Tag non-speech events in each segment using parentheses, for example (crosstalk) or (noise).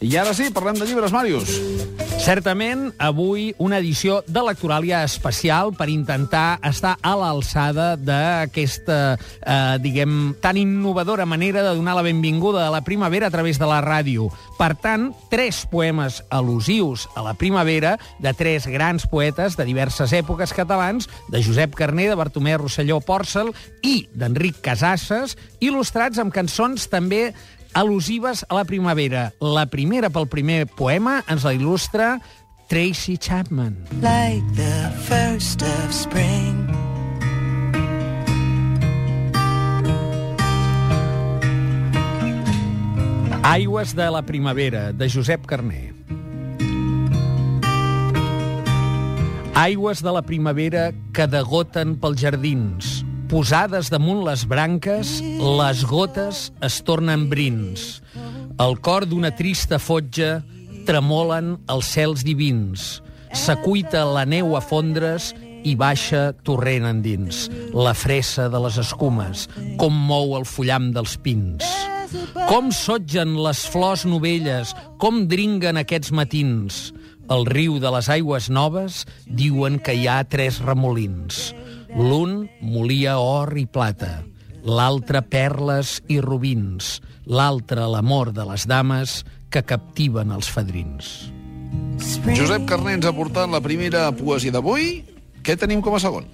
I ara sí, parlem de llibres, Màrius. Certament, avui una edició de Lectoràlia especial per intentar estar a l'alçada d'aquesta, eh, diguem, tan innovadora manera de donar la benvinguda a la primavera a través de la ràdio. Per tant, tres poemes al·lusius a la primavera de tres grans poetes de diverses èpoques catalans, de Josep Carner, de Bartomeu Rosselló Pòrcel i d'Enric Casasses, il·lustrats amb cançons també al·lusives a la primavera. La primera pel primer poema ens la il·lustra Tracy Chapman. like the first of spring. Aigües de la primavera, de Josep Carner. Aigües de la primavera que degoten pels jardins. Posades damunt les branques, les gotes es tornen brins. El cor d'una trista fotja tremolen els cels divins. S'acuita la neu a fondre's i baixa torrent endins. La fressa de les escumes, com mou el fullam dels pins. Com sotgen les flors novelles, com dringuen aquests matins. Al riu de les aigües noves diuen que hi ha tres remolins. L'un molia or i plata, l'altre perles i rubins, l'altre l'amor de les dames que captiven els fadrins. Josep Carner ens ha portat la primera poesia d'avui. Què tenim com a segon?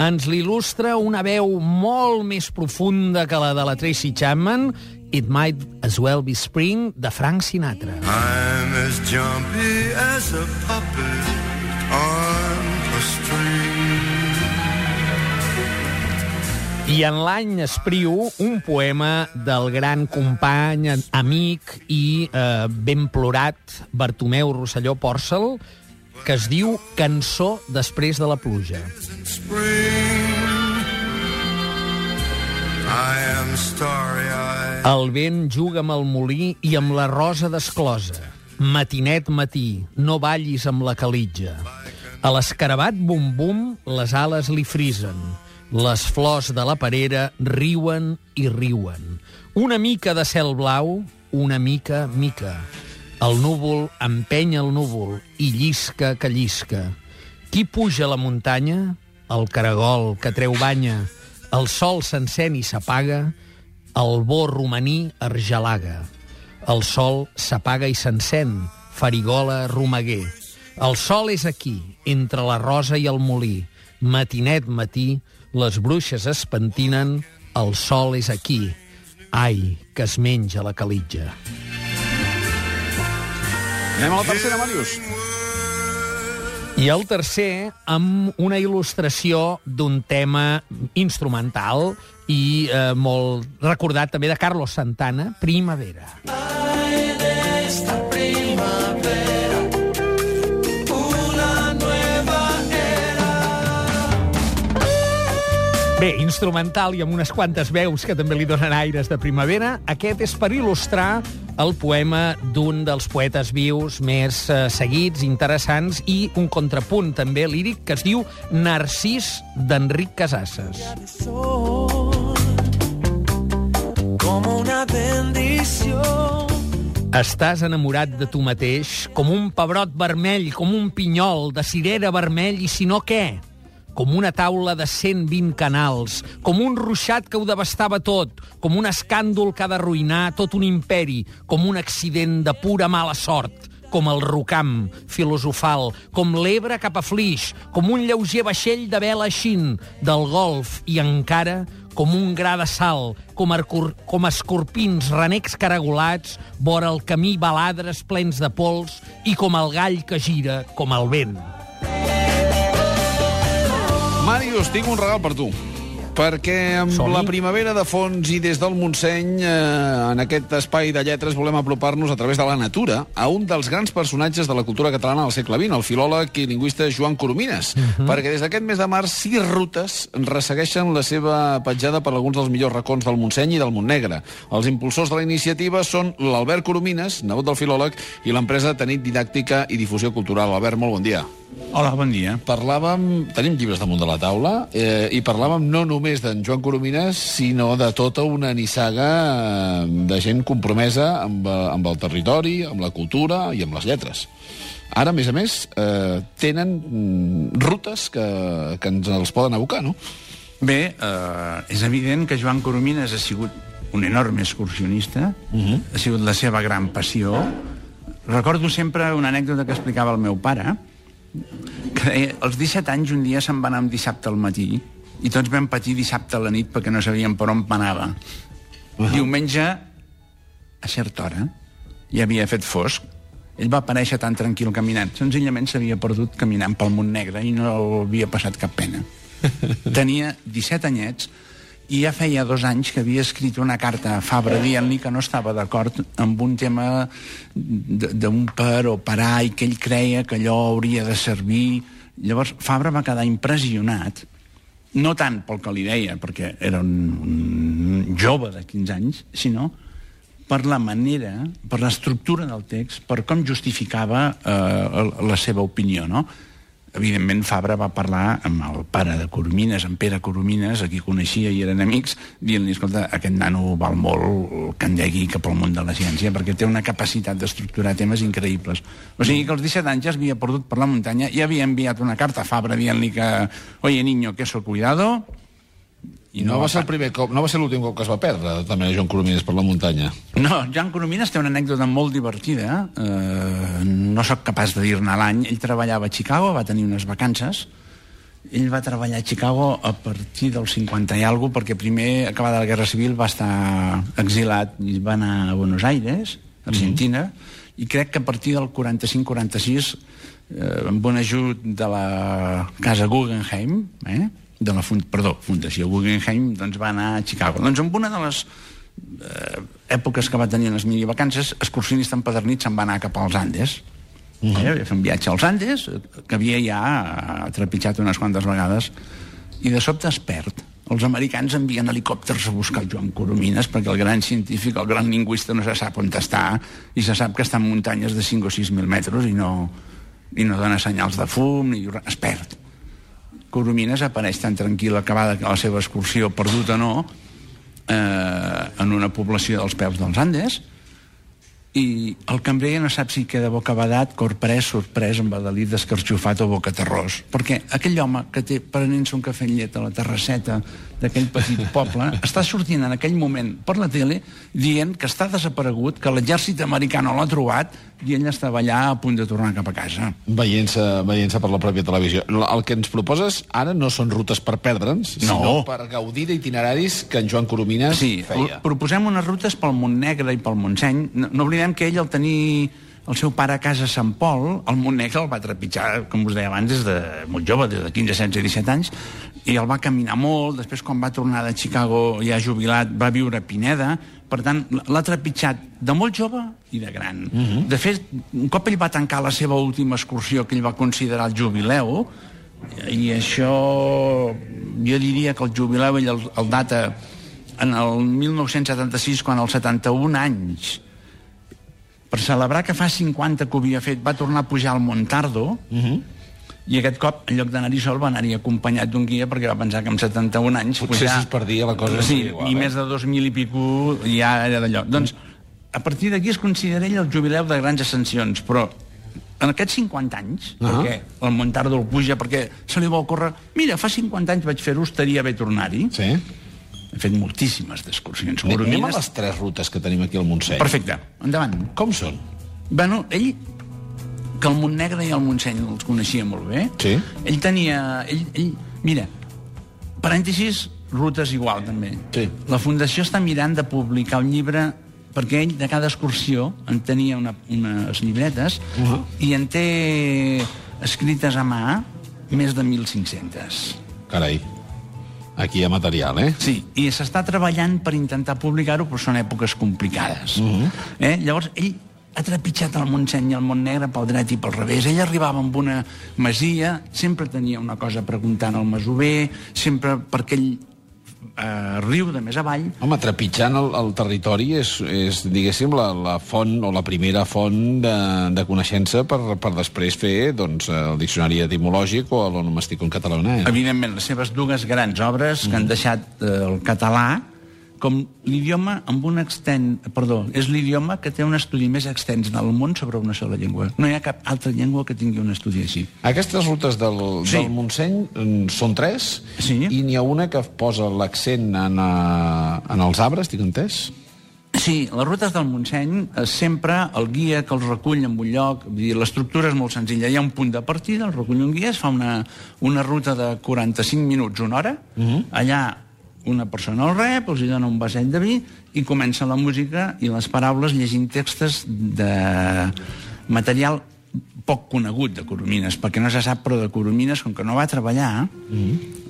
Ens l'il·lustra una veu molt més profunda que la de la Tracy Chapman, It Might As Well Be Spring, de Frank Sinatra. I'm as jumpy as a puppet on I en l'any espriu un poema del gran company, amic i eh, ben plorat Bartomeu Rosselló Pòrcel, que es diu Cançó després de la pluja. El vent juga amb el molí i amb la rosa d'esclosa. Matinet matí, no ballis amb la calitja. A l'escarabat bum-bum les ales li frisen. Les flors de la perera riuen i riuen. Una mica de cel blau, una mica, mica. El núvol empenya el núvol i llisca que llisca. Qui puja a la muntanya? El caragol que treu banya. El sol s'encén i s'apaga, el bo romaní argelaga. El sol s'apaga i s'encén, farigola romaguer. El sol és aquí, entre la rosa i el molí. Matinet matí, les bruixes es pentinen, el sol és aquí. Ai, que es menja la calitja. Anem a la tercera, Màrius. I el tercer, amb una il·lustració d'un tema instrumental i eh, molt recordat també de Carlos Santana, Primavera. Bé, instrumental i amb unes quantes veus que també li donen aires de primavera, aquest és per il·lustrar el poema d'un dels poetes vius més eh, seguits, interessants, i un contrapunt també líric que es diu Narcís d'Enric Casasses. Como una bendición. Estàs enamorat de tu mateix com un pebrot vermell, com un pinyol de cirera vermell, i si no què? Com una taula de 120 canals, com un ruixat que ho devastava tot, com un escàndol que ha d'arruïnar tot un imperi, com un accident de pura mala sort, com el rocam filosofal, com l'Ebre cap a Flix, com un lleuger vaixell de vela xin del golf i encara com un gra de sal, com, com escorpins renecs caragolats, vora el camí baladres plens de pols i com el gall que gira com el vent. Màrius, tinc un regal per tu. Perquè amb la primavera de fons i des del Montseny, eh, en aquest espai de lletres, volem apropar-nos a través de la natura a un dels grans personatges de la cultura catalana del segle XX, el filòleg i lingüista Joan Coromines. Perquè des d'aquest mes de març, sis rutes ressegueixen la seva petjada per alguns dels millors racons del Montseny i del Montnegre. Els impulsors de la iniciativa són l'Albert Coromines, nebot del filòleg, i l'empresa Tenit Didàctica i Difusió Cultural. Albert, molt bon dia. Hola, bon dia. Parlàvem, tenim llibres damunt de la taula, eh, i parlàvem no només només d'en Joan Coromines, sinó de tota una nissaga eh, de gent compromesa amb, eh, amb el territori, amb la cultura i amb les lletres. Ara, a més a més, eh, tenen mm, rutes que, que ens els poden abocar, no? Bé, eh, és evident que Joan Coromines ha sigut un enorme excursionista, uh -huh. ha sigut la seva gran passió. Recordo sempre una anècdota que explicava el meu pare, que deia, als 17 anys un dia se'n va anar un dissabte al matí i tots vam patir dissabte a la nit perquè no sabíem per on anava. Uh -huh. Diumenge, a certa hora, ja havia fet fosc, ell va aparèixer tan tranquil caminant. Senzillament s'havia perdut caminant pel Montnegre i no havia passat cap pena. (laughs) Tenia 17 anyets i ja feia dos anys que havia escrit una carta a Fabra dient-li que no estava d'acord amb un tema d'un per o parar i que ell creia que allò hauria de servir. Llavors Fabra va quedar impressionat no tant pel que li deia, perquè era un, un jove de 15 anys, sinó per la manera, per l'estructura del text, per com justificava eh, la seva opinió, no? Evidentment, Fabra va parlar amb el pare de Coromines, amb Pere Coromines, a qui coneixia i eren amics, dient-li, escolta, aquest nano val molt que endegui cap al món de la ciència, perquè té una capacitat d'estructurar temes increïbles. O sigui que als 17 anys ja s'havia perdut per la muntanya i havia enviat una carta a Fabra dient-li que, oye, niño, que eso, cuidado, I no, va ser el primer cop, no va ser l'últim cop que es va perdre, també, Joan Coromines per la muntanya. No, Joan Coromines té una anècdota molt divertida. Eh, no sóc capaç de dir-ne l'any. Ell treballava a Chicago, va tenir unes vacances. Ell va treballar a Chicago a partir del 50 i alguna perquè primer, acabada la Guerra Civil, va estar exilat i va anar a Buenos Aires, Argentina, i crec que a partir del 45-46, eh, amb un ajut de la casa Guggenheim, eh, de la fund perdó, Fundació Guggenheim, doncs va anar a Chicago. Doncs en una de les eh, èpoques que va tenir les minivacances, excursionista empadernit se'n va anar cap als Andes. Uh -huh. eh, va fer un viatge als Andes, eh, que havia ja trepitjat unes quantes vegades, i de sobte es perd. Els americans envien helicòpters a buscar Joan Coromines perquè el gran científic, el gran lingüista no se sap on està i se sap que està en muntanyes de 5 o 6 mil metres i no, i no dona senyals de fum ni es perd. Coromines apareix tan tranquil acabada la seva excursió, perdut o no, eh, en una població dels peus dels Andes, i el cambrer no sap si queda bocabadat, corprès, sorprès, amb adalit d'escarxofat o bocaterrós. Perquè aquell home que té prenent-se un cafè amb llet a la terrasseta d'aquell petit poble està sortint en aquell moment per la tele dient que està desaparegut, que l'exèrcit americà no l'ha trobat i ell estava allà a punt de tornar cap a casa. Veient-se veient per la pròpia televisió. El que ens proposes ara no són rutes per perdre'ns, No. sinó per gaudir d'itineraris que en Joan Coromines Sí, feia. pro- proposem unes rutes pel Montnegre i pel Montseny. No, no oblidem que ell, al tenir el seu pare a casa a Sant Pol, el Montnegre el va trepitjar, com us deia abans, des de molt jove, des de 15, 16, 17 anys, i el va caminar molt, després quan va tornar de Chicago ja jubilat, va viure a Pineda, per tant, l'ha trepitjat de molt jove i de gran. Uh -huh. De fet, un cop ell va tancar la seva última excursió que ell va considerar el jubileu, i això jo diria que el jubileu ell el, el data en el 1976 quan als 71 anys per celebrar que fa 50 que ho havia fet va tornar a pujar al Montardo uh -huh. I aquest cop en lloc d'anar-hi sol va anar-hi acompanyat d'un guia perquè va pensar que amb 71 anys Potser si es perdia la cosa sí, igual, i eh? més de 2.000 i pico ja era d'allò doncs a partir d'aquí es considera ell el jubileu de grans ascensions però en aquests 50 anys, uh. -huh. perquè el Montardo el puja, perquè se li va ocórrer mira, fa 50 anys vaig fer-ho, estaria bé tornar-hi Sí. he fet moltíssimes d'excursions Anem a les tres rutes que tenim aquí al Montseny. Perfecte, endavant. Com són? Bueno, ell, que el Montnegre i el Montseny els coneixia molt bé, Sí. ell tenia... Ell, ell, mira, parèntesis, rutes igual, també. Sí. La Fundació està mirant de publicar un llibre perquè ell de cada excursió en tenia una, unes llibretes uh. -huh. i en té escrites a mà més de 1.500. Carai. Aquí hi ha material, eh? Sí, i s'està treballant per intentar publicar-ho, però són èpoques complicades. Uh -huh. eh? Llavors, ell ha trepitjat el Montseny i el Montnegre pel dret i pel revés. Ell arribava amb una masia, sempre tenia una cosa a preguntar al masover, sempre perquè ell eh, riu de més avall, Home, trepitjant el, el territori és, és diguéssim, la, la font o la primera font de, de coneixença per, per després fer doncs, el diccionari etimològic o l'onomàstic en català. Eh? evidentment, les seves dues grans obres que han deixat eh, el català com l'idioma amb un extens... Perdó, és l'idioma que té un estudi més extens en el món sobre una sola llengua. No hi ha cap altra llengua que tingui un estudi així. Aquestes rutes del, Sí. del Montseny mm, són tres Sí. i n'hi ha una que posa l'accent en, uh, en els arbres, tinc entès? Sí, les rutes del Montseny, eh, sempre el guia que els recull en un lloc, l'estructura és molt senzilla, hi ha un punt de partida, el recull un guia, es fa una, una ruta de 45 minuts, una hora, allà una persona el rep, els dona un vaset de vi i comença la música i les paraules llegint textos de material poc conegut de Coromines, perquè no se sap, però de Coromines, com que no va treballar,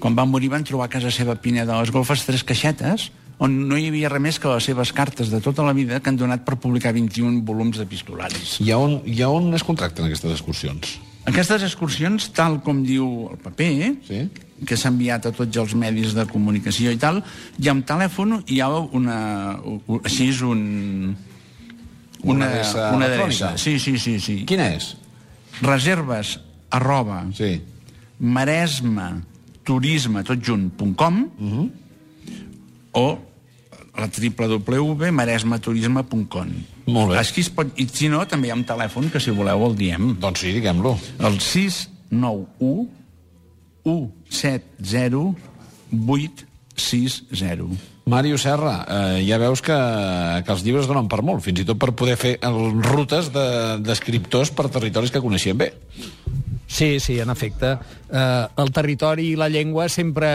quan va morir van trobar a casa seva a Pineda de les Golfes tres caixetes on no hi havia res més que les seves cartes de tota la vida que han donat per publicar 21 volums d'epistolaris. I a on, i a on es contracten aquestes excursions? Aquestes excursions, tal com diu el paper, Sí. Que s'ha enviat a tots els medis de comunicació i tal, ha un telèfon i hi ha una... així és un... Una adreça una adreça. Sí, sí, sí, sí. Quina és? Reserves arroba Sí. maresma turisme tot junt, punt com o la www.maresmaturisme.com Molt bé. Aquí es pot... I si no, també hi ha un telèfon que si voleu el diem. Doncs sí, diguem-lo. El 691 170 860. Màrius Serra, eh, ja veus que, que els llibres donen per molt, fins i tot per poder fer rutes de- d'escriptors de, per territoris que coneixien bé. Sí, sí, en efecte. Eh, el territori i la llengua sempre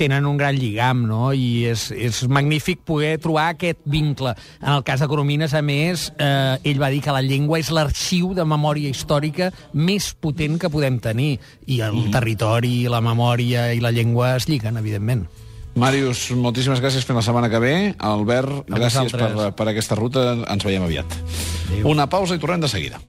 tenen un gran lligam, no? I és, és magnífic poder trobar aquest vincle. En el cas de Coromines, a més, eh, ell va dir que la llengua és l'arxiu de memòria històrica més potent que podem tenir. I el territori, la memòria i la llengua es lliguen, evidentment. Màrius, moltíssimes gràcies per la setmana que ve. Albert, A gràcies per, per aquesta ruta. Ens veiem aviat. Adéu. Una pausa i tornem de seguida.